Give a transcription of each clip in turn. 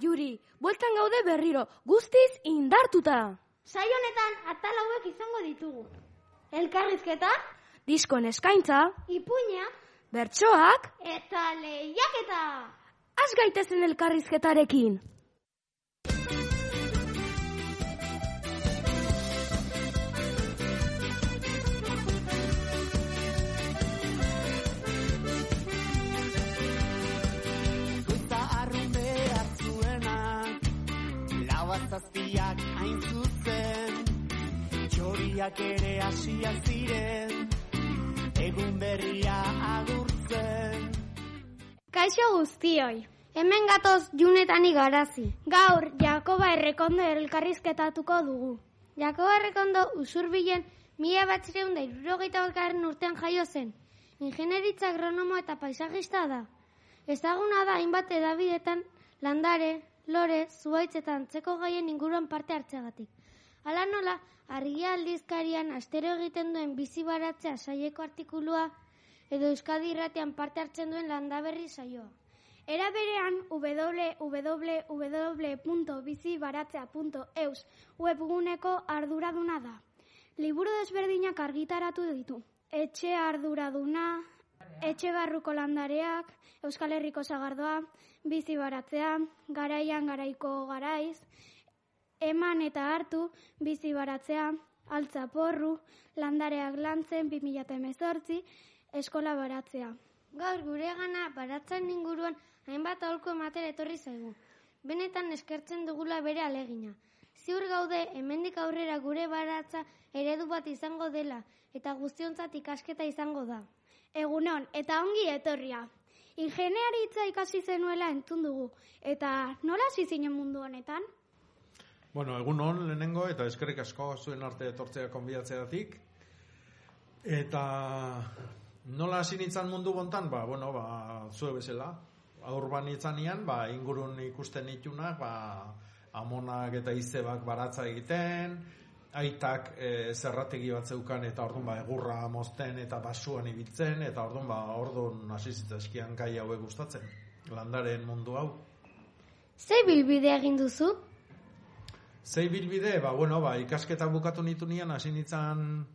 Juri, bueltan gaude berriro, guztiz indartuta. Sai honetan atal hauek izango ditugu. Elkarrizketa, Diskoen eskaintza, ipuña bertsoak, eta lehiaketa. az gaitezen elkarrizketarekin. Lau azazpiak hain zuzen Txoriak ere hasiak ziren Egun berria agurtzen Kaixo guztioi. Hemen gatoz junetani garazi. Gaur, Jakoba errekondo elkarrizketatuko dugu. Jakoba errekondo usurbilen mila batzireun da irurogeita batgarren urtean jaio zen. Ingenieritza agronomo eta paisagista da. Ezaguna da hainbat edabidetan landare, lore, zuaitz eta antzeko gaien inguruan parte hartzeagatik. Hala nola, argia aldizkarian astero egiten duen bizi baratzea saieko artikulua edo Euskadi irratean parte hartzen duen landaberri saioa. Era berean www.bizibaratzea.eus webguneko arduraduna da. Liburu desberdinak argitaratu ditu. Etxe arduraduna, etxe barruko landareak, Euskal Herriko zagardoa, bizi baratzea, garaian garaiko garaiz, eman eta hartu, bizi baratzea, altza porru, landareak lantzen 2018, eskola baratzea. Gaur gure gana baratzen inguruan hainbat aholko ematera etorri zaigu. Benetan eskertzen dugula bere alegina. Ziur gaude hemendik aurrera gure baratza eredu bat izango dela eta guztiontzat ikasketa izango da. Egunon, eta ongi etorria. Ingeniaritza ikasi zenuela entzun dugu. Eta nola hasi zinen mundu honetan? Bueno, egun hon lehenengo eta eskerrik asko zuen arte etortzea konbidatzeatik. Eta nola hasi nintzen mundu bontan, ba, bueno, ba, zue bezala. Aurban itzanean, ba, ingurun ikusten nitunak, ba, amonak eta izebak baratza egiten, aitak e, zerrategi bat zeukan eta orduan ba, egurra mozten eta basuan ibiltzen, eta orduan ba, orduan hasi zitzaizkian gai hauek gustatzen. Landaren mundu hau. Ze bilbide egin duzu? Zei bilbide, ba, bueno, ba, ikasketa bukatu nitu nian, hasi nintzen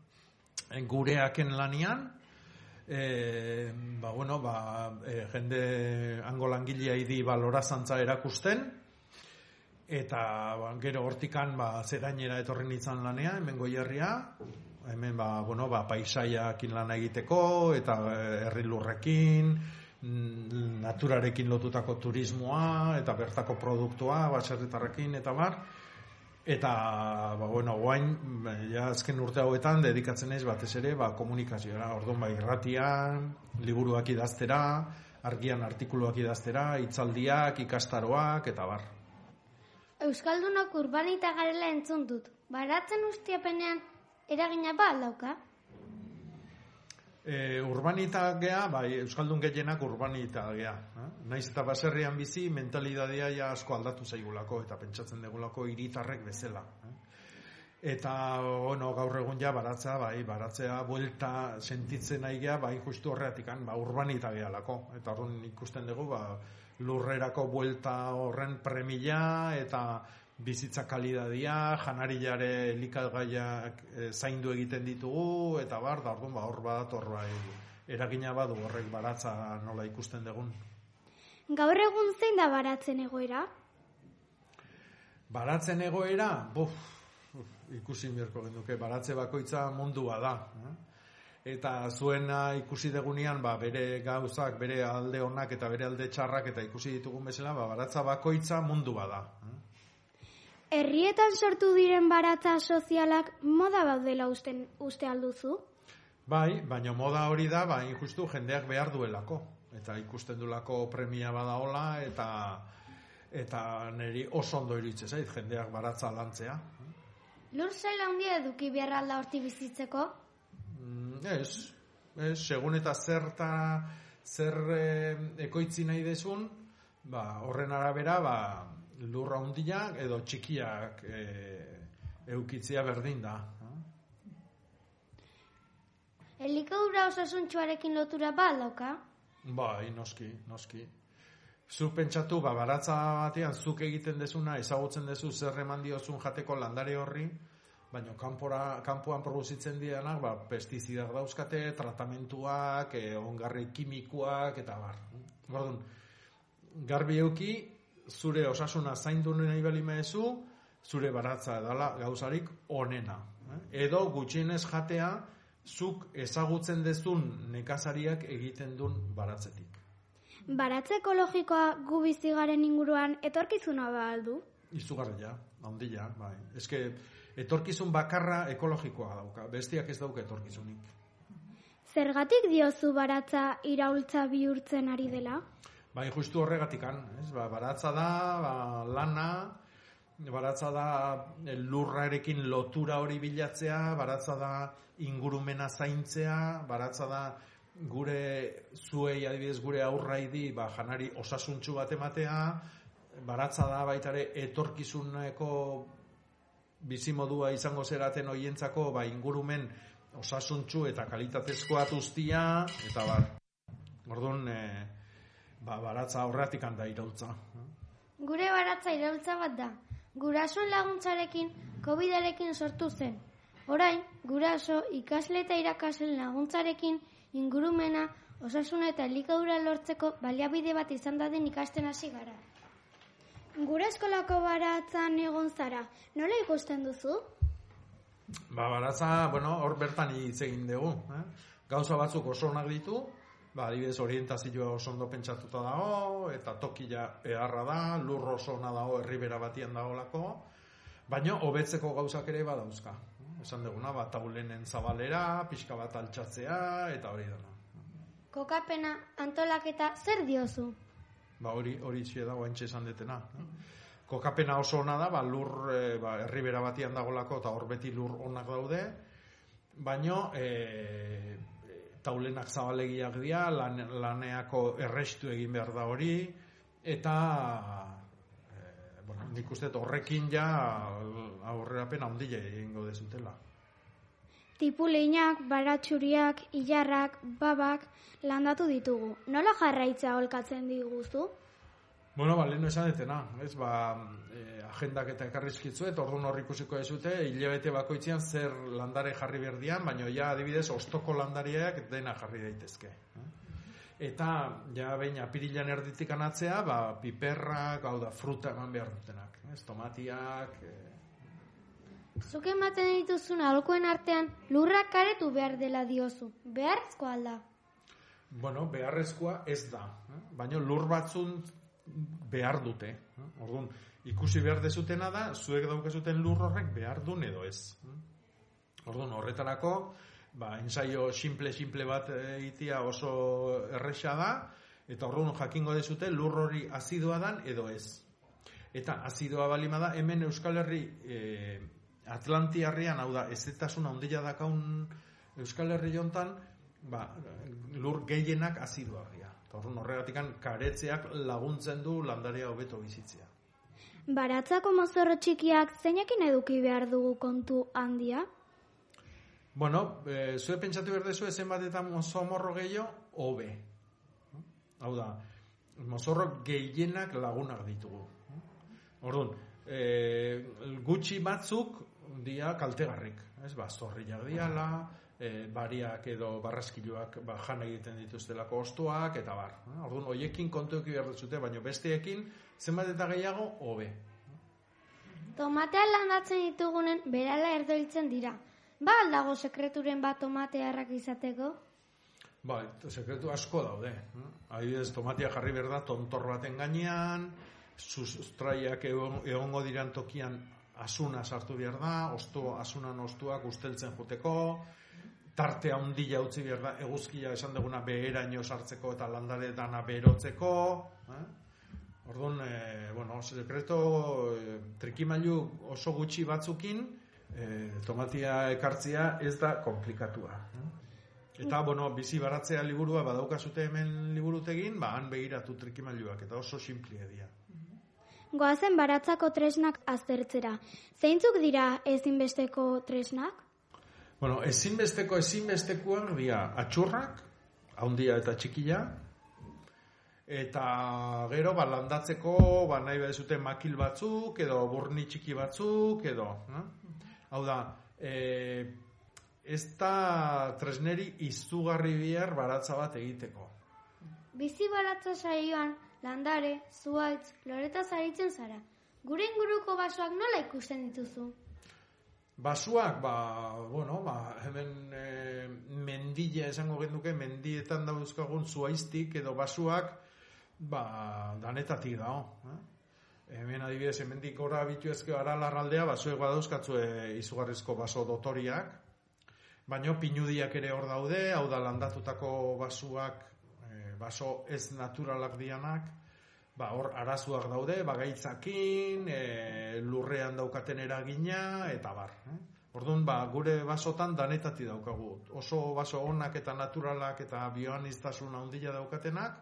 gureaken lanian, e, ba, bueno, ba, e, jende hango langilea idi balorazantza erakusten, eta ba, gero hortikan ba, zerainera etorri nintzen lanea, hemen goierria, hemen ba, bueno, ba, paisaiakin lana egiteko, eta eh, herri lurrekin, mm, naturarekin lotutako turismoa, eta bertako produktua, baserritarrekin, eta bar, Eta, ba, bueno, guain, ja, azken urte hauetan, dedikatzen naiz batez ere, ba, komunikazioa, orduan, ba, irratian, liburuak idaztera, argian artikuluak idaztera, hitzaldiak, ikastaroak, eta bar. Euskaldunok urbanita garela entzun dut. Baratzen ustiapenean eragina ba aldauka? E, urbanita gea, bai, Euskaldun gehienak urbanita gea. Eh? Naiz eta baserrian bizi, mentalidadea ja asko aldatu zaigulako, eta pentsatzen degulako hiritarrek bezala. Eh? Eta, bueno, gaur egun ja baratza, bai, baratzea, buelta sentitzen nahi gea, bai, justu horreatikan, ba, urbanita gehalako. Eta horren ikusten dugu, ba, lurrerako buelta horren premila, eta bizitza kalidadia, janarilare elikagaiak e, zaindu egiten ditugu, eta bar, da orduan, ba, hor badator, bai, eragina badu horrek baratza nola ikusten dugun. Gaur egun zein da baratzen egoera? Baratzen egoera, buf, uf, ikusi mirko genuke, baratze bakoitza mundua da. Eta zuena ikusi degunean, ba, bere gauzak, bere alde onak eta bere alde txarrak eta ikusi ditugun bezala, ba, baratza bakoitza mundua da. Eh? Herrietan sortu diren baratza sozialak moda daudela usten, uste alduzu? Bai, baina moda hori da, ba, injustu jendeak behar duelako. Eta ikusten dulako premia badaola, eta eta niri oso ondo iritze zait, jendeak baratza lantzea. Lur zaila handia eduki beharra alda horti bizitzeko? Ez, ez, segun eta zerta, zer eh, ekoitzi nahi desun, ba, horren arabera, ba, lurra handiak edo txikiak eh, eukitzea berdin da. Elikadura osasuntxuarekin lotura ba aldauka? Bai, noski, noski. zuk pentsatu, ba, baratza batean, zuk egiten dezuna, ezagutzen dezu zer eman diozun jateko landare horri, baina kanpora, kanpoan produzitzen dianak, ba, pestizidak dauzkate, tratamentuak, e, ongarri kimikoak, eta bar. Gordon, garbi euki, zure osasuna zaindu nahi bali mezu, zure baratza edala gauzarik onena. Eh? Edo gutxienez jatea, zuk ezagutzen dezun nekazariak egiten duen baratzetik. Baratze ekologikoa gu bizigaren inguruan etorkizuna ba aldu? Izugarria, handia, bai. Eske, etorkizun bakarra ekologikoa dauka, bestiak ez dauka etorkizunik. Zergatik diozu baratza iraultza bihurtzen ari dela? Bai, justu horregatikan, ez? Ba, baratza da, ba, lana, baratza da lurrarekin lotura hori bilatzea, baratza da ingurumena zaintzea, baratza da gure zuei adibidez gure aurraidi ba, janari osasuntxu bat ematea, baratza da baitare etorkizuneko bizimodua izango zeraten hoientzako ba, ingurumen osasuntxu eta kalitatezkoa atuztia, eta bar, orduan, e, ba, baratza aurretik handa iraultza. Gure baratza iraultza bat da. Gurasoen laguntzarekin, COVID-arekin sortu zen. Orain, guraso ikasle eta irakaslen laguntzarekin ingurumena, osasuna eta elikadura lortzeko baliabide bat izan dadin ikasten hasi gara. Gure eskolako baratzan egon zara, nola ikusten duzu? Ba, baratza, bueno, hor bertan hitz egin dugu. Eh? Gauza batzuk oso onak ditu, ba, adibidez orientazioa oso ondo pentsatuta dago, eta tokila beharra da, lur oso ona dago, herribera batian dagoelako, baina hobetzeko gauzak ere badauzka esan duguna, bat taulenen zabalera, pixka bat altxatzea, eta hori dena. Kokapena antolaketa zer diozu? Ba hori, hori txie dago entxe esan detena. Kokapena oso ona da, ba, lur, e, ba, herribera batian dagolako, eta hor beti lur onak daude, baino, e, taulenak zabalegiak dira, lan, laneako errestu egin behar da hori, eta bueno, nik uste horrekin ja aurrerapen handia egingo dezutela. Tipuleinak, baratxuriak, ilarrak, babak landatu ditugu. Nola jarraitza holkatzen diguzu? Bueno, ba, lehenu esan detena, ez, ba, e, agendak eta ekarrizkitzu, eta orduan horri ikusiko ezute, hilabete bakoitzean zer landare jarri berdian, baina ja adibidez, ostoko landariak dena jarri daitezke. Eh? eta ja behin apirilan erditik anatzea, ba, piperrak, hau da, fruta eman behar dutenak, ez, tomatiak... E... Zuk ematen dituzun alkoen artean, lurrak karetu behar dela diozu, beharrezkoa alda? Bueno, beharrezkoa ez da, eh? baina lur batzun behar dute. Eh? Orduan, ikusi behar dezutena da, zuek daukazuten lur horrek behar duen edo ez. Eh? Orduan, horretarako, ba, ensaio simple-simple bat egitea oso erresa da, eta horren jakingo dezute lur hori azidua dan edo ez. Eta azidua balima da, hemen Euskal Herri e, Atlantiarrian, hau da, ez etasuna ondila dakaun Euskal Herri jontan, ba, lur gehienak azidua ria. Horren horregatik karetzeak laguntzen du landaria hobeto bizitzea. Baratzako mozorro txikiak zeinekin eduki behar dugu kontu handia? Bueno, e, zue pentsatu behar dezu ezen bat eta mozorro gehiago, hobe. Hau da, mozorro gehienak lagunak ditugu. Orduan, e, gutxi batzuk dia kaltegarrik. Ez, ba, zorriak diala, e, bariak edo barraskiluak ba, jan egiten dituztelako ostuak, eta bar. Orduan, hoiekin kontu eki behar duzute, baina besteekin, zenbat eta gehiago, hobe. Tomatea landatzen ditugunen, berala erdoiltzen dira. Ba aldago sekreturen bat tomatearrak izateko? Ba, sekretu asko daude. Hm? Adibidez, tomatea jarri behar da tontor baten gainean, sustraiak egongo diran tokian asuna sartu behar da, ostu, asunan ostuak usteltzen juteko, tarte handia utzi behar da, eguzkia esan duguna beheraino sartzeko eta landare dana berotzeko. Eh? Orduan, e, bueno, sekreto e, trikimailu oso gutxi batzukin, e, tomatia ekartzia ez da komplikatua. Eta, bueno, bizi baratzea liburua badaukazute hemen liburutegin, ba, han begiratu trikimailuak, eta oso simplia dira. Goazen baratzako tresnak aztertzera. Zeintzuk dira ezinbesteko tresnak? Bueno, ezinbesteko ezinbestekoak dira atxurrak, haundia eta txikila, eta gero ba, landatzeko ba, nahi behar zuten makil batzuk edo burni txiki batzuk edo eh? hau da e, ez da tresneri izugarri bihar baratza bat egiteko Bizi baratza saioan, landare, zuaitz, loreta zaritzen zara. Gure inguruko basoak nola ikusten dituzu? Basuak, ba, bueno, ba, hemen e, mendila esango genduke, mendietan dauzkagun zuaiztik edo basuak, ba, danetatik dao. Eh? Hemen adibidez, hemendik ora bitu ezke ara larraldea, basuek badauzkatzue izugarrizko baso dotoriak, baino pinudiak ere hor daude, hau da landatutako basuak, baso ez naturalak dianak, ba, hor arazuak daude, bagaitzakin, e, lurrean daukaten eragina, eta bar. Eh? Orduan, ba, gure basotan danetati daukagu. Oso baso onak eta naturalak eta bioaniztasun handia daukatenak,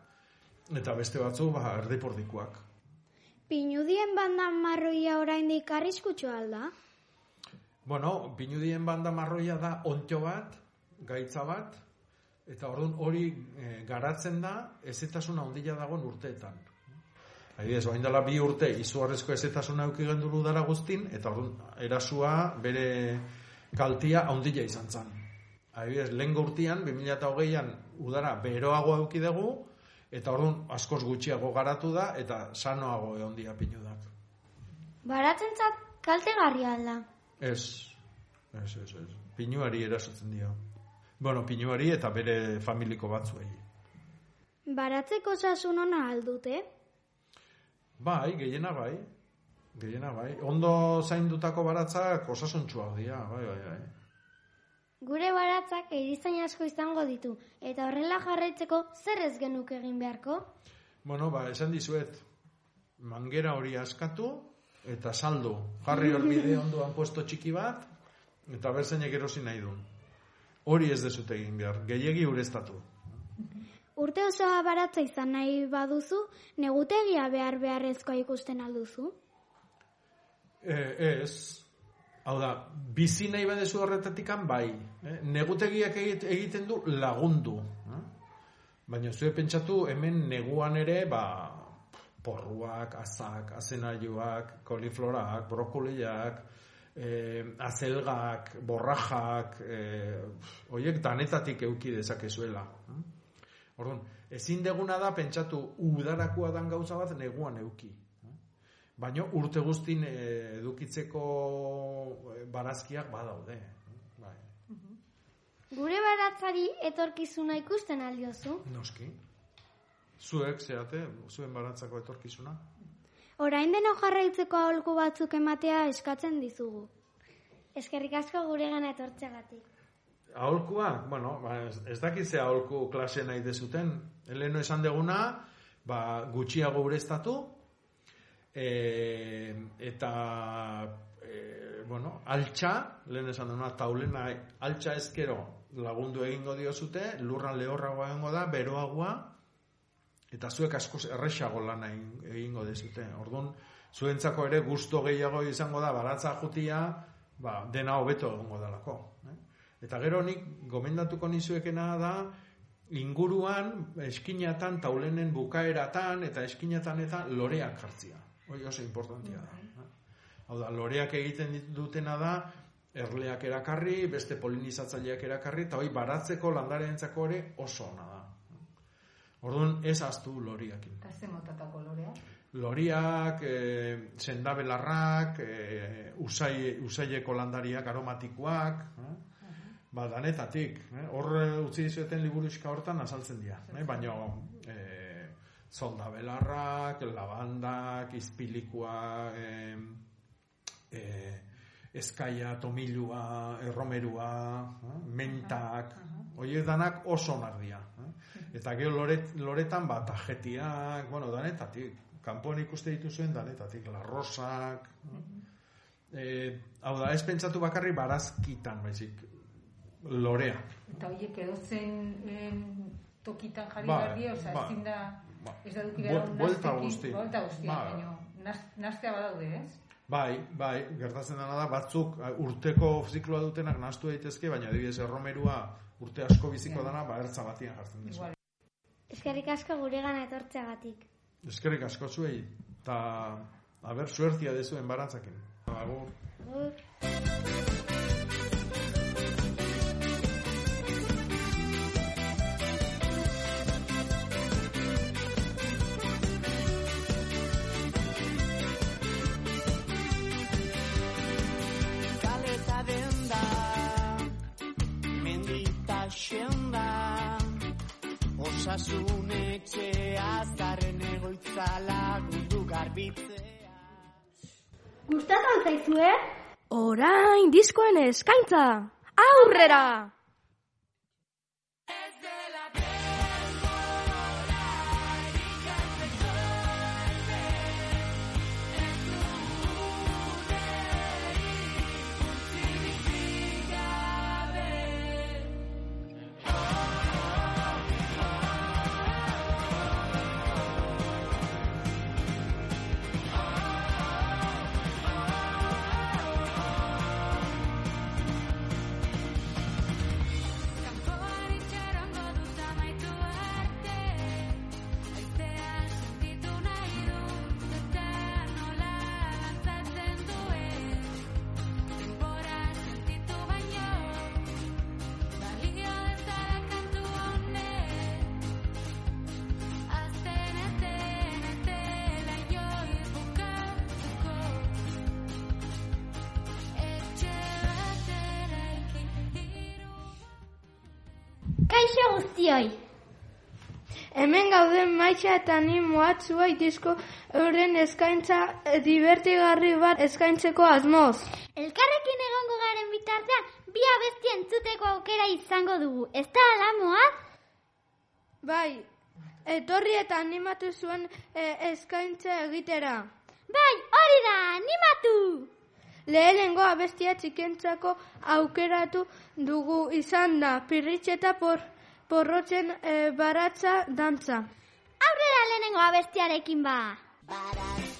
eta beste batzu, ba, erdipordikuak. Pinudien bandan marroia oraindik arriskutsu alda? Bueno, pinudien banda marroia da ontio bat, gaitza bat, eta orduan hori e, garatzen da ezetasuna handia dagoen urteetan. Adibidez, orain dela bi urte izugarrezko ezetasuna eduki genduru dara guztin, eta orduan erasua bere kaltia handia izan zen. Adibidez, lehen urtean, 2008an udara beroago eduki dugu, eta orduan askoz gutxiago garatu da, eta sanoago egon dia pinudak. Baratzentzat kaltegarria alda. Ez, ez, ez, ez. Pinuari erasotzen dio. Bueno, pinuari eta bere familiko batzuei. Baratzeko osasun ona aldute? Bai, gehiena bai. Gehiena bai. Ondo zaindutako baratzak osasuntxuak dira, bai, bai, bai. Gure baratzak erizain asko izango ditu, eta horrela jarraitzeko zer ez genuke egin beharko? Bueno, ba, esan dizuet, mangera hori askatu, eta saldu. Jarri hor bide ondoan puesto txiki bat, eta berzainek erosi nahi du. Hori ez dezute egin behar, gehiegi ureztatu. Urte osoa baratza izan nahi baduzu, negutegia behar beharrezkoa ikusten alduzu? E, ez, hau da, bizi nahi badezu horretatikan bai. Eh? Negutegiak egit- egiten du lagundu. Eh? Baina zue pentsatu hemen neguan ere, ba, porruak, azak, azenaiuak, koliflorak, brokoliak, eh, azelgak, borrajak, eh, oiek danetatik euki dezakezuela. Eh? Orduan, ezin deguna da pentsatu udarakoa dan gauza bat neguan euki. Baina urte guztin eh, edukitzeko barazkiak badaude. Bai, Gure baratzari etorkizuna ikusten aldiozu? noski. Zuek, zeate, zuen barantzako etorkizuna. Orain deno jarraitzeko aholku batzuk ematea eskatzen dizugu. Eskerrik asko gure gana etortzeagatik. Aholkua, bueno, ba, ez, dakit ze aholku klase nahi dezuten. Heleno esan deguna, ba, gutxiago ureztatu, e, eta, e, bueno, altxa, lehen esan duguna, taulena altxa ezkero lagundu egingo diozute, lurran lehorragoa egingo da, beroagoa, eta zuek askoz erresago lana egin- egingo dezute. Orduan, zuentzako ere gusto gehiago izango da, baratza jutia, ba, dena hobeto egongo dalako. Eh? Eta gero nik gomendatuko nizuekena da, inguruan, eskinatan, taulenen bukaeratan, eta eskinatan eta loreak jartzia. Hoi oso importantia da. eh? Hau da, loreak egiten dutena da, erleak erakarri, beste polinizatzaileak erakarri, eta hoi baratzeko landareentzako ere oso ona. Orduan, ez astu loriakin. Eta ze motatako lorea? Loriak, e, sendabelarrak, e, usai, usaileko landariak aromatikoak, eh? ba, danetatik. Eh? Hor eh, utzi dizueten liburuxka hortan azaltzen dira. Eh? Baina e, zondabelarrak, labandak, izpilikoa, e, e, eskaia, tomilua, erromerua, eh? mentak, horiek danak oso onak dira. Eh? Eta gero loret, loretan bat ajetiak, bueno, danetatik, kanpoan ikuste dituzuen danetatik, larrosak, eh, hau da, ez pentsatu bakarri barazkitan, baizik, lorea. Eta horiek edozen em, tokitan jarri Bai, behar die, oza, bai. ezin da, Ba. ez da duki Bu- behar buelta guzti. Buelta guzti, Bai. naz- naztea badaude, ez? Bai, bai, gertatzen dena da, batzuk eh, urteko zikloa dutenak nahastu daitezke, baina adibidez erromerua urte asko biziko Ja. dana, ba, ertza batian jartzen dizu. Eskerrik asko gure gana etortzeagatik. Eskerrik asko zuei, eta haber suertia dezuen barantzakin. Agur. Agur. Osasun etxea zaren egoitza lagundu garbitzea. Gustatzen zaizue? Orain diskoen eskaintza. Aurrera! Kaixo guztioi! Hemen gauden maitxa eta ni moatzuai disko euren eskaintza divertigarri bat eskaintzeko asmoz. Elkarrekin egongo garen bitartean, bi abesti entzuteko aukera izango dugu. Ez da alamoaz? Bai, etorri eta animatu zuen e, eskaintza egitera. Bai, hori da, animatu! Lehenengo abestia txikentzako aukeratu dugu izan da pirritxeta por, porrotzen e, baratza dantza. Aurrera lehenengo abestiarekin ba! Barazkiak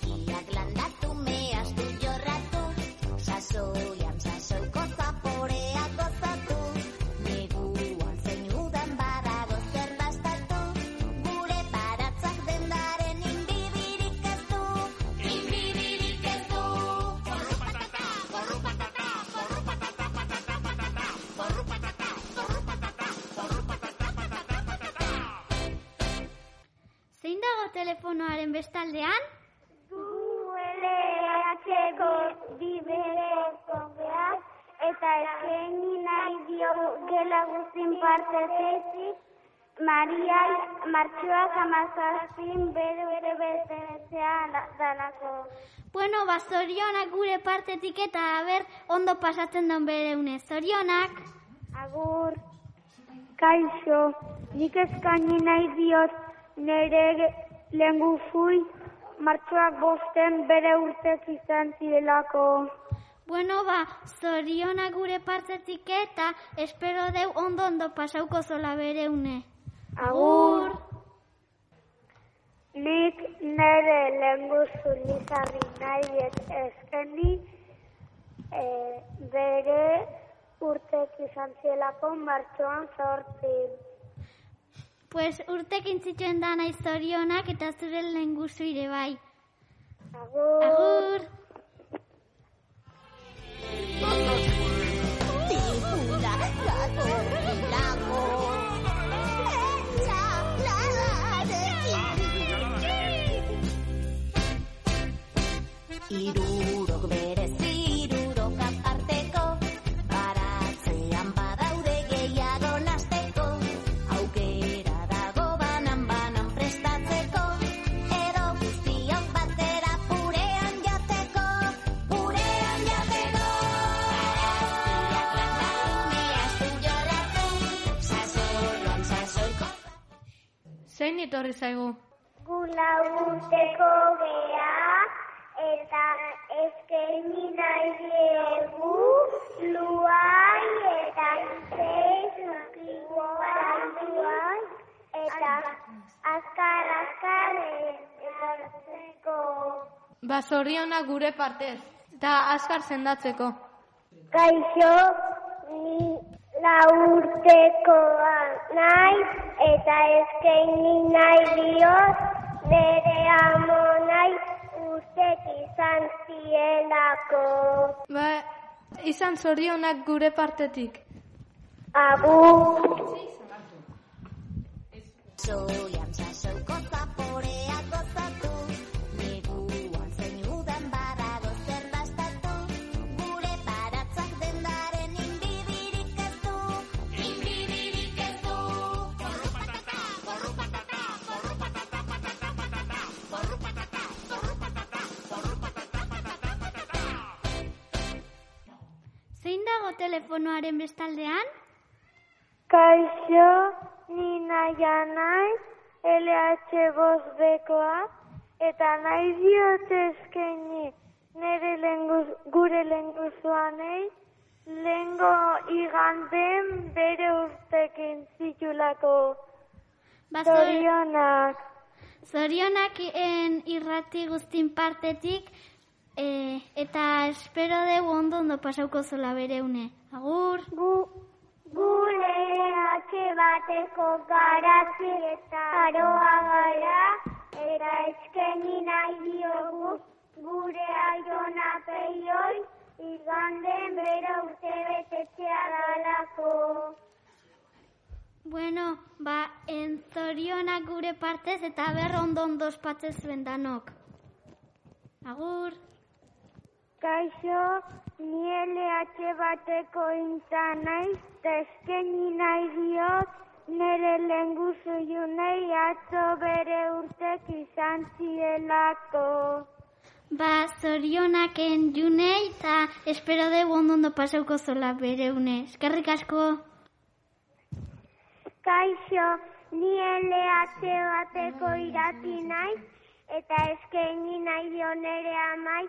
telefonoaren bestaldean? ULH-ko biberekoak eta eskaini nahi dio gela guztin parte zeizi Mariai martxoak amazazpin bere bere betetzea dalako. Bueno, ba, zorionak gure partetik eta aber ondo pasatzen den bere une. Zorionak! Agur, kaixo, nik eskaini nahi diot nire lengu fui martxoak bosten bere urtek izan zirelako. Bueno, ba, zorionak gure partetik eta espero deu ondo ondo pasauko zola bere une. Agur. Nik nire lengu zulizarri nahi diet eskeni e, bere urtek izan zielako martxoan zortzi. Pues urtekin zituen da nahi zorionak eta zure lenguzu ire bai. Agur. Agur! Tipura gatorrilako Irurok Zein etorri zaigu? Gula urteko gea eta eskeni nahi diegu luai eta zeiz luai eta azkar azkar etortzeko. Ba, zoriona gure partez. Eta azkar sendatzeko. Kaixo, ni lau urtekoa nahi eta eskaini nahi diot nire amonai ustek izan zielako. Ba, izan zorionak gure partetik. Agur. Zoian dago telefonoaren bestaldean? Kaixo, ni naia naiz, LH bosbekoa, eta nahi diot eskaini nire lenguz, gure lenguzuanei, lengo iganden bere urtekin zitulako. Ba, zor- Zorionak. Zorionak en irrati guztin partetik, e, eta espero dugu ondo ondo pasauko zola bere une. Agur! Gu, gure atxe bateko garazi eta aroa gara, eta eskeni nahi diogu gure aiona peioi, iganden bere urte betetzea dalako. Bueno, ba, en zorionak gure partez eta ber ondo ondo ospatzen zuen danok. Agur! Kaixo, ni LH bateko inta naiz, eta eskeni nahi diot nire lenguzu junei atzo bere urtek izan zielako. Ba, zorionaken junei eta espero dugu ondo ondo pasauko zola bere une. Eskerrik asko! Kaixo, ni LH bateko irati naiz, eta eskaini nahi dio nere amai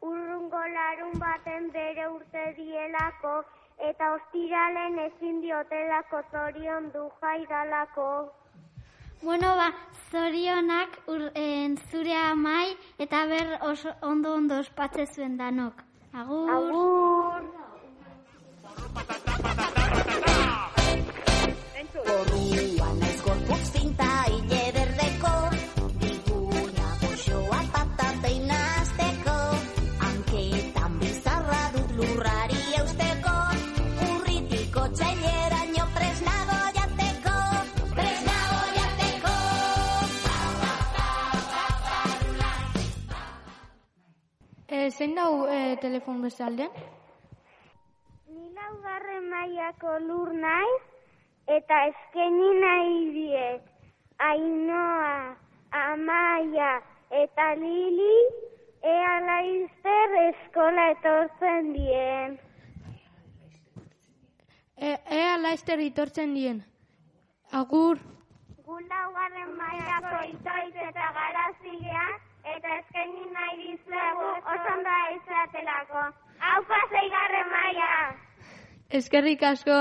urrungo larun baten bere urte dielako, eta ostiralen ezin diotelako zorion du jaidalako. Bueno, ba, zorionak ur, en, zure amai eta ber oso, ondo ondo ospatze zuen danok. Agur! Agur! Porrua naiz gorputz finta zein dau e, telefon bestaldean? Ni laugarren mailako lur naiz, eta eskeni nahi diet. Ainoa, Amaia eta Lili, ea laizter eskola etortzen dien. E, ea laizter itortzen dien. Agur! Gu laugarren mailako itoiz eta garazilean, eta eskeni nahi dizuegu oso ondo izatelako. Haupa zeigarren maila! Eskerrik asko!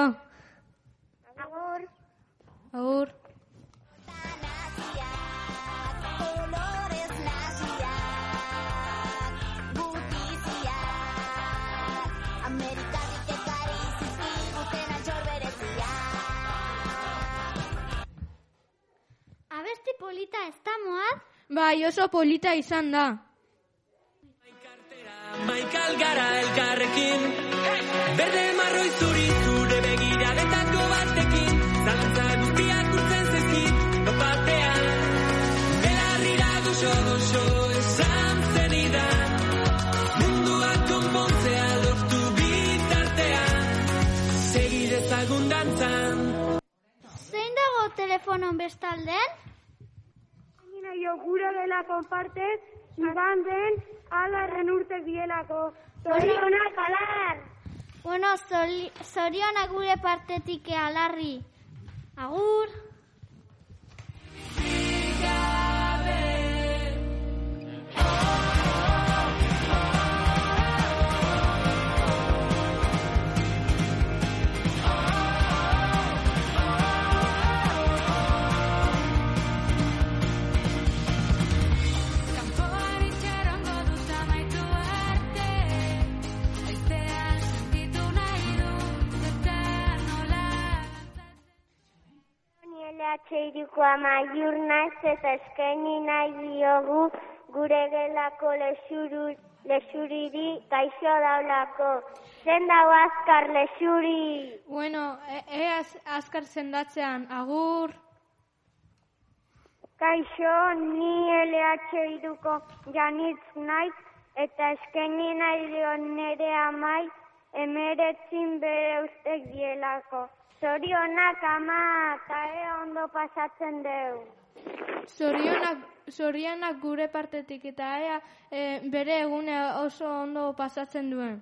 Agur! Agur! Abesti polita ez da moaz? Bai, oso polita izan da. Maikal gara elkarrekin. Berde marroi zuri zure begiradetako batekin. Zalantza guztiak urtzen zezkit Topatean Belarrira goxo goxo esan zenidan. Munduak konpontzea lortu bitartean. Segi dezagun dantzan. Zein dago telefonon bestaldean? Jo gure delako partez, iban den alarren urtek dielako. Zorionak alar! Bueno, zorionak gure partetik alarri. Agur! LH iruko amaiur naiz eta eskaini nahi diogu gure gelako lesuru, lesuriri gaixo daulako. Zen dago azkar lesuri. Bueno, e, e az- azkar sendatzean, agur. Kaixo, ni LH iruko janitz naiz eta eskaini nahi dio nere amai emeretzin bere ustek dielako. Zorionak ama, eta ondo pasatzen deu. Zorionak, zorionak gure partetik eta ea e, bere egune oso ondo pasatzen duen.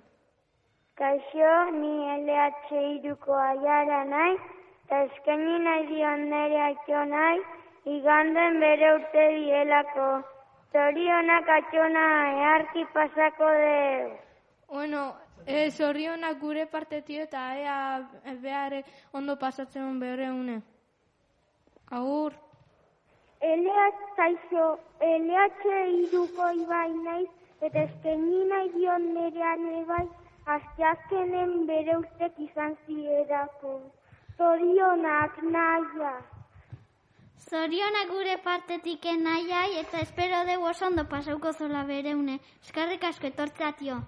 Kaixo, ni LH iruko aiara naiz, eta eskaini nahi dion nere atxonai, iganden bere urte dielako. Zorionak atxona eharki pasako deu. Bueno, e, zorionak gure partetik eta ea behar ondo pasatzen bere egune. Agur. LH zaixo, LH iruko ibai naiz, eta eskaini nahi dion nerean ebai, asteazkenen bere ustek izan zierako. Zorionak naia. Zorionak gure partetik nahiai eta espero dugu oso ondo pasauko zola bereune. Eskarrik asko etortzatio.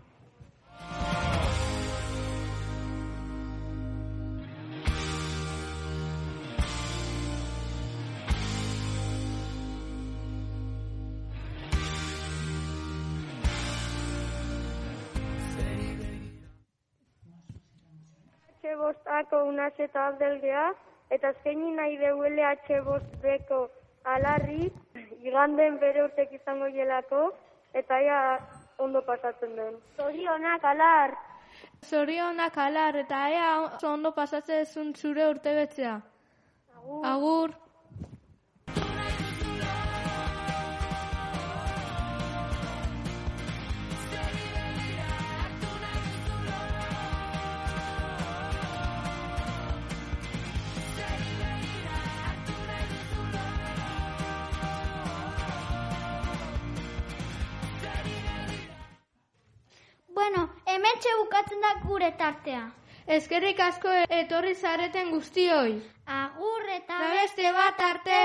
Bostako unaz eta abdelgea, eta azkeini nahi deuele H bost beko alarri, iganden bere urtek izango jelako, eta ia ondo pasatzen den. Zorionak alar! Zorionak alar eta ea ondo pasatzen zure urtebetzea. Agur. Bueno, bukatzen da gure tartea. Eskerrik asko etorri zareten guztioi. Agur eta Eta beste bat arte!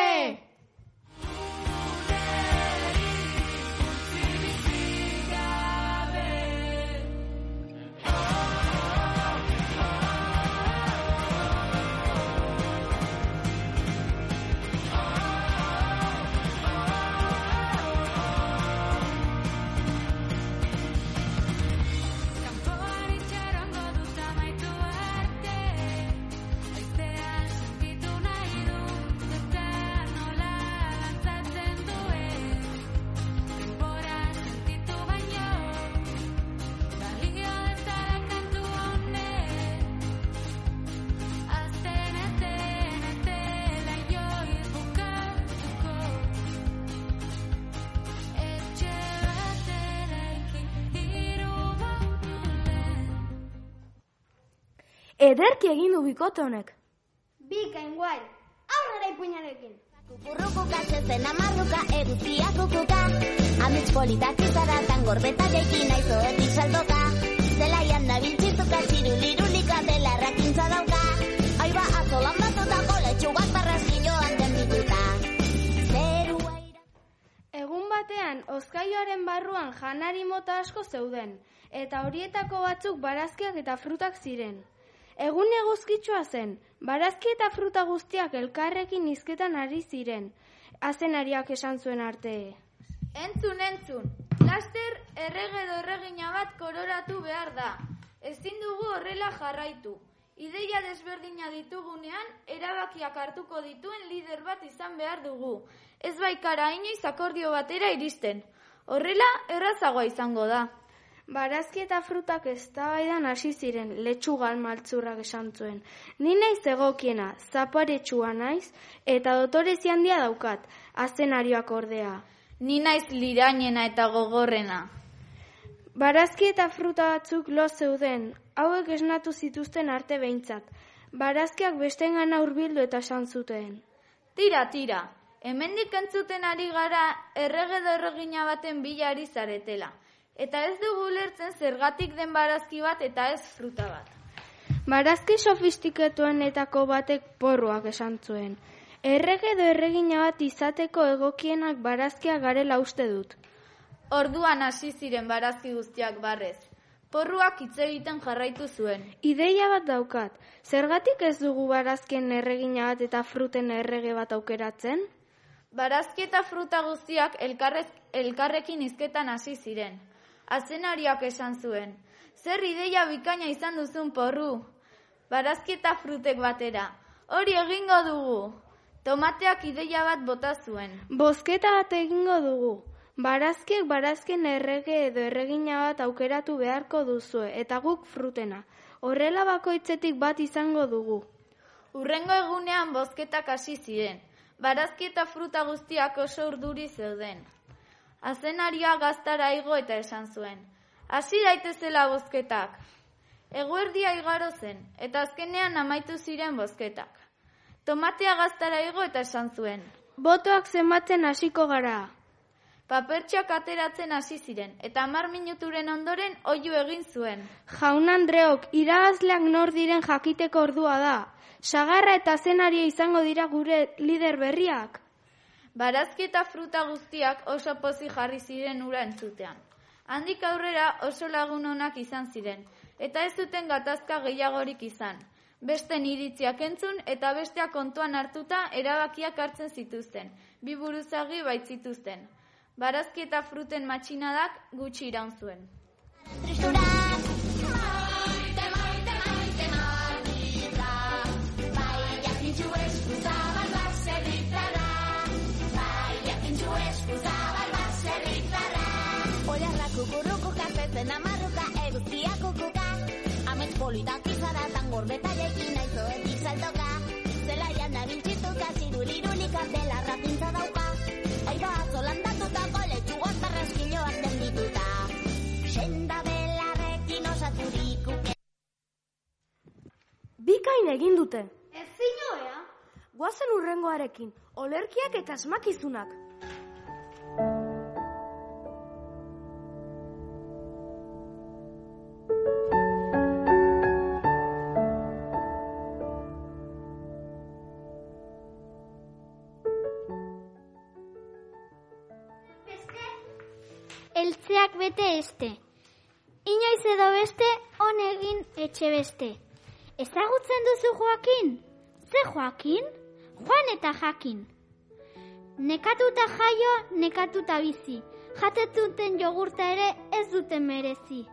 Ederki egin du bikote honek. Bikain guai, aurrera ipuinarekin. Kukurruku zen amarruka, eguzkia kukuka. Amets politak izaratan gorbeta gekin aizoetik saldoka. Zelaian da biltzituka, txirulirulika dela errakintza dauka. Aiba, azolan batutako letxugak barrazkiloan denbituta. Zerua ira... Egun batean, ozkaioaren barruan janari mota asko zeuden, eta horietako batzuk barazkiak eta frutak ziren. Egun eguzkitsua zen, barazki eta fruta guztiak elkarrekin izketan ari ziren, azenariak esan zuen arte. Entzun, entzun. Laster errege edo erregina bat kororatu behar da. Ezin dugu horrela jarraitu. Ideia desberdina ditugunean, erabakiak hartuko dituen lider bat izan behar dugu. Ez baikara inoiz akordio batera iristen. Horrela, errazagoa izango da. Barazki eta frutak eztabaidan hasi ziren, letxugal maltzurrak esan zuen. Ni naiz egokiena, zaparetsua naiz, eta dotorezi handia daukat, azenarioak ordea. Ni naiz lirainena eta gogorrena. Barazki eta fruta batzuk lo zeuden, hauek esnatu zituzten arte behintzat. Barazkiak bestengana hurbildu eta esan zuten. Tira, tira. Hemendik entzuten ari gara errege erregina baten bila ari zaretela. Eta ez dugu ulertzen zergatik den barazki bat eta ez fruta bat. Barazki sofistikatuenetako batek porruak esan zuen. Errege edo erregina bat izateko egokienak barazkiak garela uste dut. Orduan hasi ziren barazki guztiak barrez. Porruak hitz egiten jarraitu zuen. Ideia bat daukat. Zergatik ez dugu barazkien erregina bat eta fruten errege bat aukeratzen? Barazki eta fruta guztiak elkarrez, elkarrekin izketan hasi ziren. Azenariak esan zuen. Zer ideia bikaina izan duzun porru? Barazki eta frutek batera. Hori egingo dugu. Tomateak ideia bat bota zuen. Bozketa bat egingo dugu. Barazkiek barazkien errege edo erregina bat aukeratu beharko duzue, eta guk frutena. Horrela bakoitzetik bat izango dugu. Urrengo egunean bozketak hasi ziren. Barazki eta fruta guztiak oso urduri zeuden. Azenaria gaztara igo eta esan zuen. Hasi daitezela bozketak. Eguerdia igaro zen, eta azkenean amaitu ziren bozketak. Tomatea gaztara igo eta esan zuen. Botoak zenbatzen hasiko gara. Papertxoak ateratzen hasi ziren, eta hamar minuturen ondoren oihu egin zuen. Jaun Andreok, irabazleak nor diren jakiteko ordua da. Sagarra eta zenaria izango dira gure lider berriak. Barazki eta fruta guztiak oso pozi jarri ziren ura entzutean. Handik aurrera oso lagun onak izan ziren, eta ez zuten gatazka gehiagorik izan. Beste iritziak entzun eta besteak kontuan hartuta erabakiak hartzen zituzten, bi buruzagi baitzituzten. Barazki eta fruten matxinadak gutxi iraun zuen. Oiarrak kukurruku kazetzen amarruka eguzkiak kukuka Amets politak izara tan gorbeta jekin aizoetik saltoka Zelaian nabiltzituka zirulirulika belarra pintza dauka Aiba atzolandatuta goletxu gozarraskiloak dendituta Senda belarrekin osaturiko Bikain egin dute. Ez zinoea? Guazen urrengoarekin, olerkiak eta asmakizunak. Bete este. Inoiz edo beste, on egin etxe beste. Ezagutzen duzu Joakin? Ze Joakin? Juan eta Jakin. Nekatuta jaio, nekatuta bizi. Jatetuten jogurta ere ez dute merezi.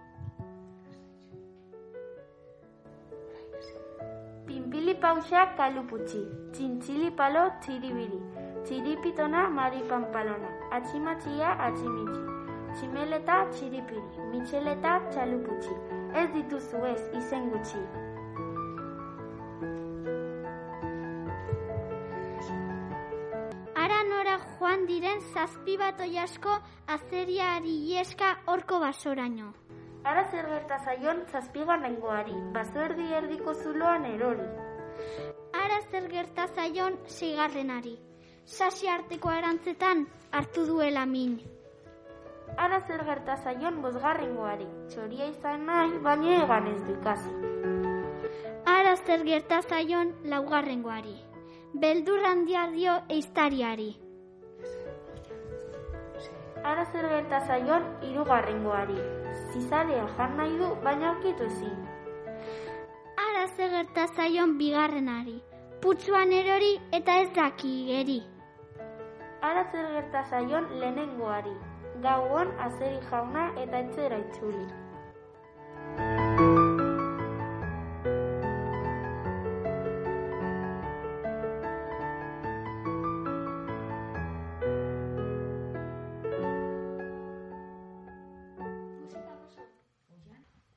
Pinpili pausak kaluputxi, txintxili palo txiribiri, txiripitona maripanpalona, atximatxia atximitxi, tximeleta txiripiri, mitxeleta txaluputxi, ez dituzu ez izen gutxi. Ara nora joan diren zazpi bat oiasko azeriari ieska horko basoraino. Ara zer gerta zaion zazpigan nengoari, baso erdi erdiko zuloan erori. Ara zer gerta zaion seigarrenari. Sasi arteko arantzetan hartu duela min. Ara zer gerta zaion bosgarrengoari, txoria izan nahi, baina egan ez du ikasi. Ara zer gerta zaion laugarrengoari. Beldur handia dio eiztariari. Ara zer gerta zaion hirugarrengoari. Zizarea jan nahi du, baina aurkitu ezin. Ara zer gerta zaion bigarrenari. Putzuan erori eta ez daki geri. Ara zer gerta zaion lehenengoari. Gauon azeri jauna eta etxera itzuli.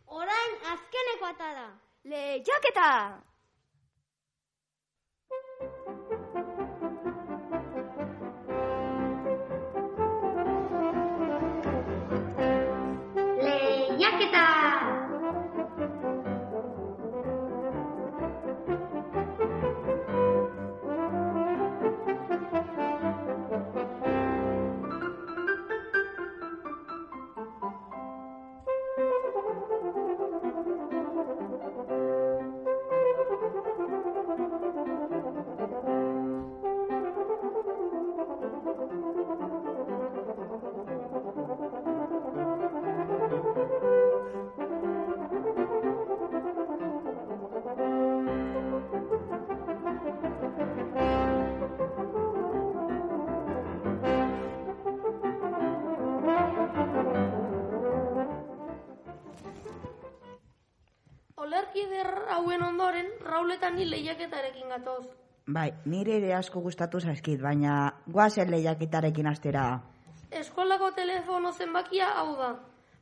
Orain azkeneko. Lehiaketa! Lehiaketa! Rauletan ni lehiaketarekin gatoz. Bai, nire ere asko gustatu zaizkit, baina guazen lehiaketarekin astera. Eskolako telefono zenbakia hau da.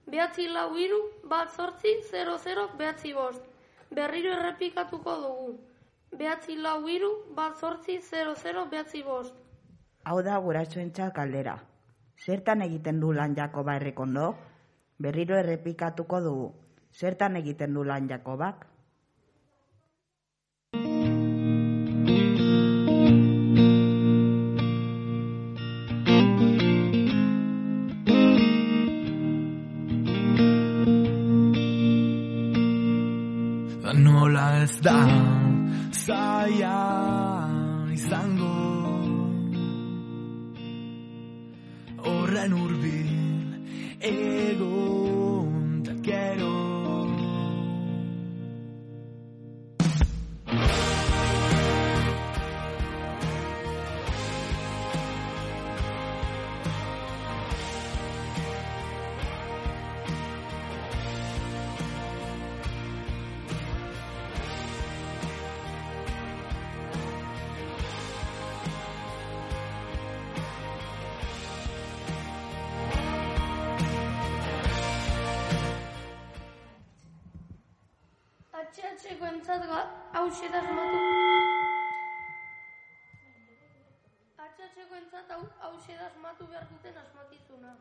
Behatzi lau hiru, bat zortzi, 00, behatzi bost. Berriro errepikatuko dugu. Behatzi lau hiru, bat zortzi, 00, behatzi bost. Hau da gurasoentzat kaldera. Zertan egiten du lan Jakoba errekondo? Berriro errepikatuko dugu. Zertan egiten du lan Jakobak? Ez da zaila izango. Horren urbil egon Atxe-atxeko entzat hau asmatu... Atxe-atxeko entzat hau hau asmatu behar duten asmakizuna.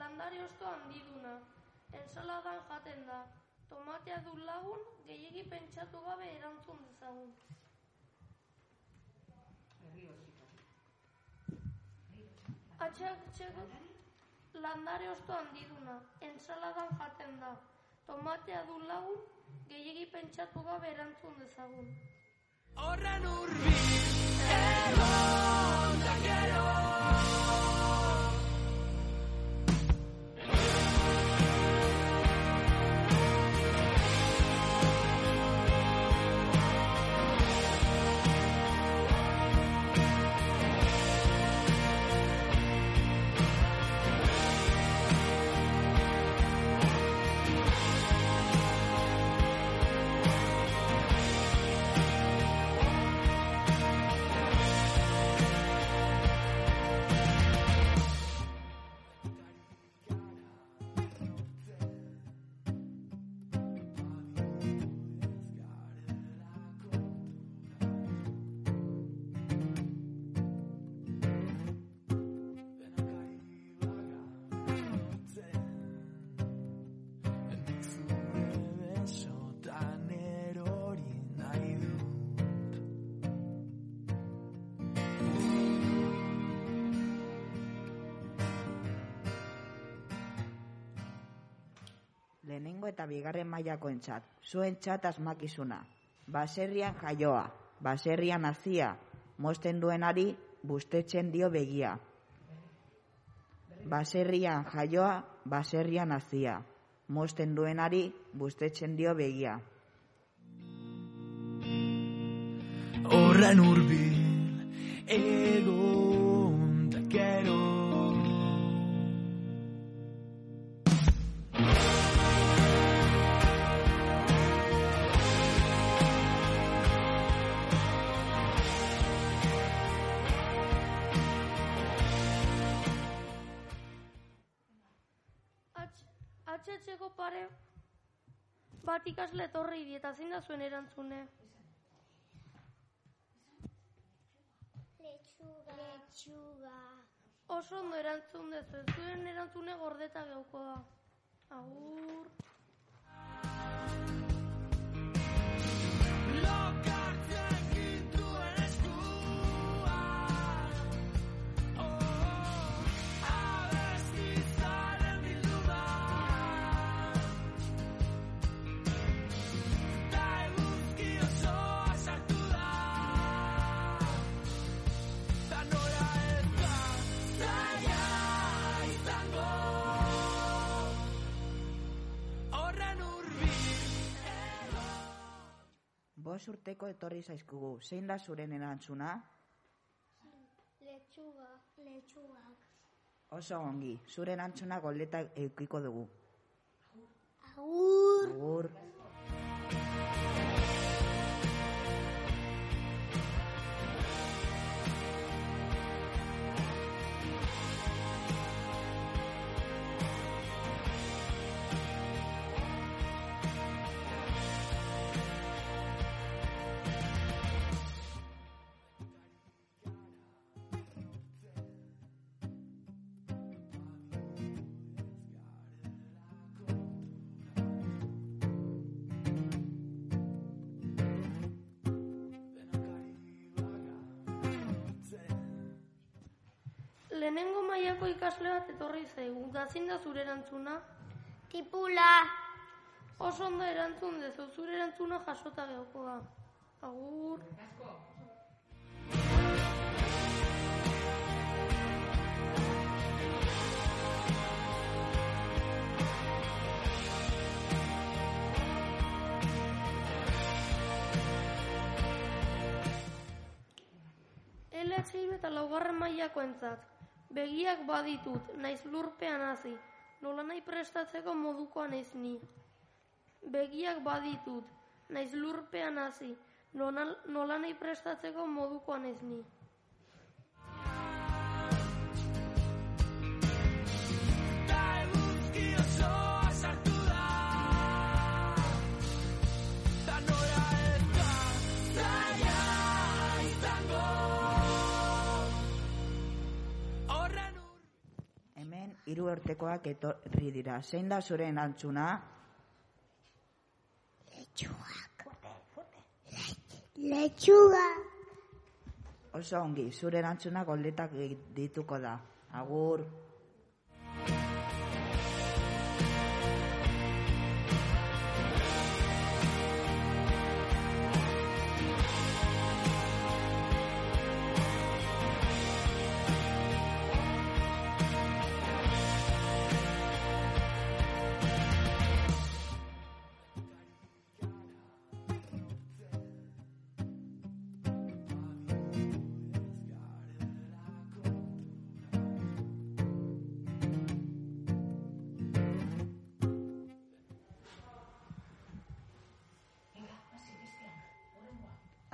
Landare osto handiduna. Ensaladan jaten da. Tomatea du lagun, gehiegi pentsatu gabe erantzun dezagun. Atxe-atxeko landare osto handiduna. Ensaladan jaten da. Tomatea du lagun, gehiegi pentsatu gabe erantzun dezagun. Horren urbil egon da gero Lehenengo eta bigarren mailako entzat, zuen txat asmakizuna. Baserrian jaioa, baserrian hazia, mosten duenari bustetzen dio begia. Baserrian jaioa, baserrian hazia, mosten duenari bustetzen dio begia. Horren urbil egon da pare bat ikasle etorri di eta zein da zuen erantzune. Letxuga. Letxuga. Oso ondo erantzun dezu, zuen erantzune gordeta geuko da. Agur. Bos urteko etorri zaizkugu, zein da zuren erantzuna? Letxuga. Letxugak. Oso ongi, zure erantzuna goldeta eukiko dugu. Agur. Agur. Lehenengo mailako ikasle bat etorri zaigu. Zein da zure erantzuna? Tipula. Oso ondo erantzun dezu, zure erantzuna jasota geoko da. Agur. LH eta laugarren mailakoentzat. Begiak baditut, naiz lurpean hasi. Nola nahi prestatzeko modukoa naiz ni. Begiak baditut, naiz lurpean hasi. Nola, nola nahi prestatzeko modukoa naiz ni. Hiru urtekoak etorri dira. Zein da zure erantzuna? Letxuga. Oso ongi, zure erantzuna goldetak dituko da. Agur.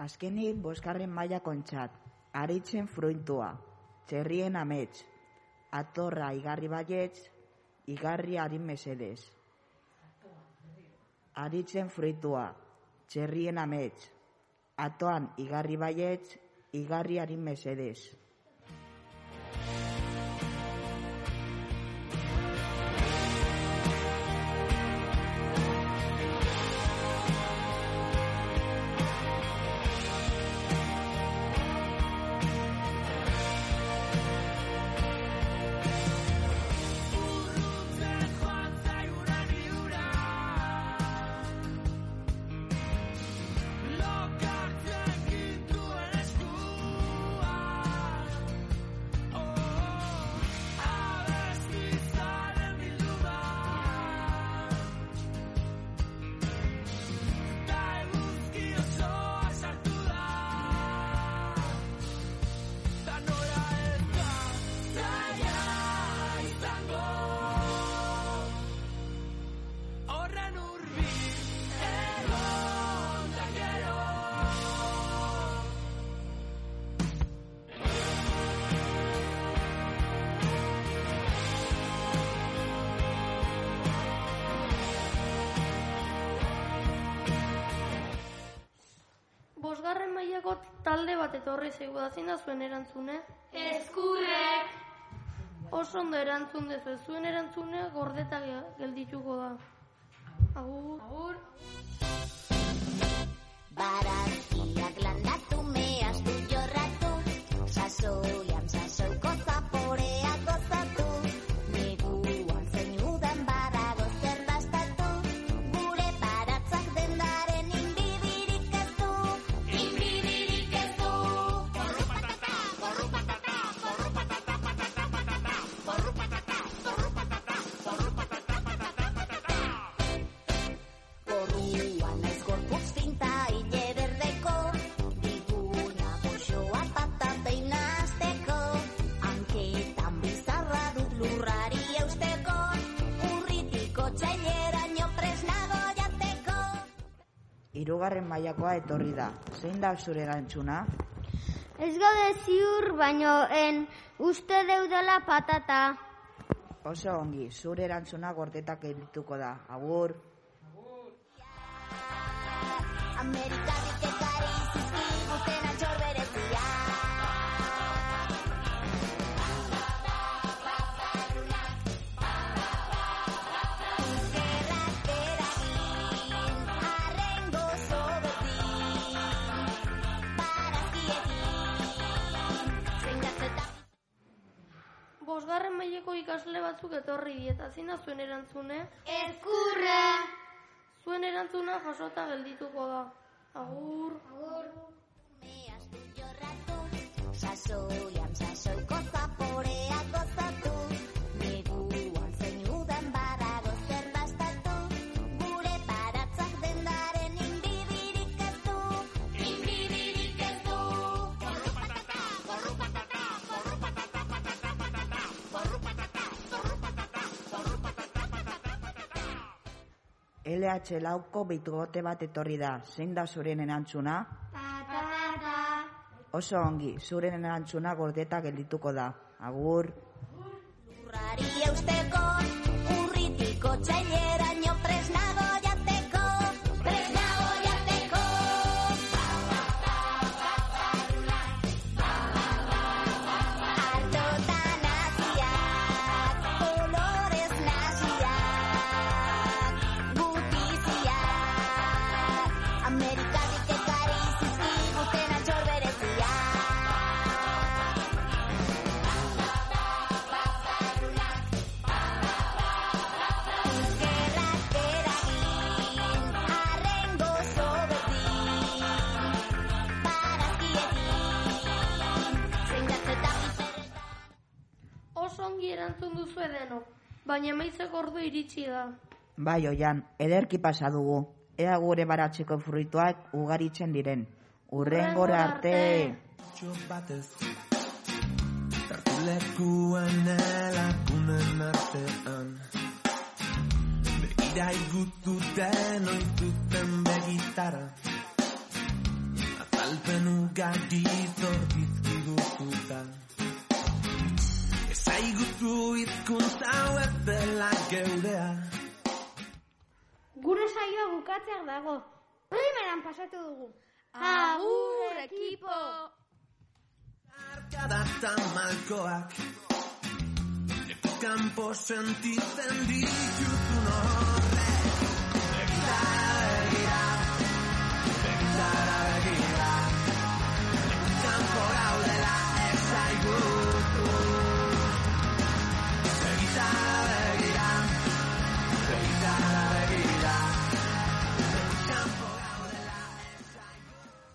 Azkenik boskarren maila kontxat, aritzen fruitua, txerrien amets, atorra igarri baietz, igarri harin mesedez. Aritzen fruitua, txerrien amets, atoan igarri baietz, igarri harin mesedez. Mailako talde bat etorri zaigu da zein da zuen erantzune? Eskurrek. Oso ondo erantzun dezu, zuen erantzune gordeta ge- geldituko da. Agur. Agur. Barazkiak landatu mehastu jorratu Sasoian mailakoa etorri da. Zein da zure erantzuna? Ez gaude ziur, baino en uste deudela patata. Oso ongi, zure erantzuna gordetak dituko da. Agur. Amerikarik batzuk etorri eta zein da zuen erantzune? Ezkurra! Zuen erantzuna jasota geldituko da. Agur. Sasoian sasoiko LH lauko bitugote bat etorri da. Zein da zuren erantzuna? Patata! Oso ongi, zuren erantzuna gordeta geldituko da. Agur. Urrari eusteko, urritiko txaileraino baina emaitzeko ordu iritsi da. Bai, oian, ederki pasa dugu. Ea gure baratzeko fruituak ugaritzen diren. Urrengora arte. Txo batez Tartulekuan elakunen artean Begira igututen oituten begitara Azalpen ugari zorbizkigututa Ezaigutu zaiguzu izkuntza hauek dela geurea. Gure saioa bukatzeak dago. Primeran pasatu dugu. Agur, ekipo! Arkadata malkoak Lepo kanpo sentitzen dituzun horre Begitara begira Begitara begira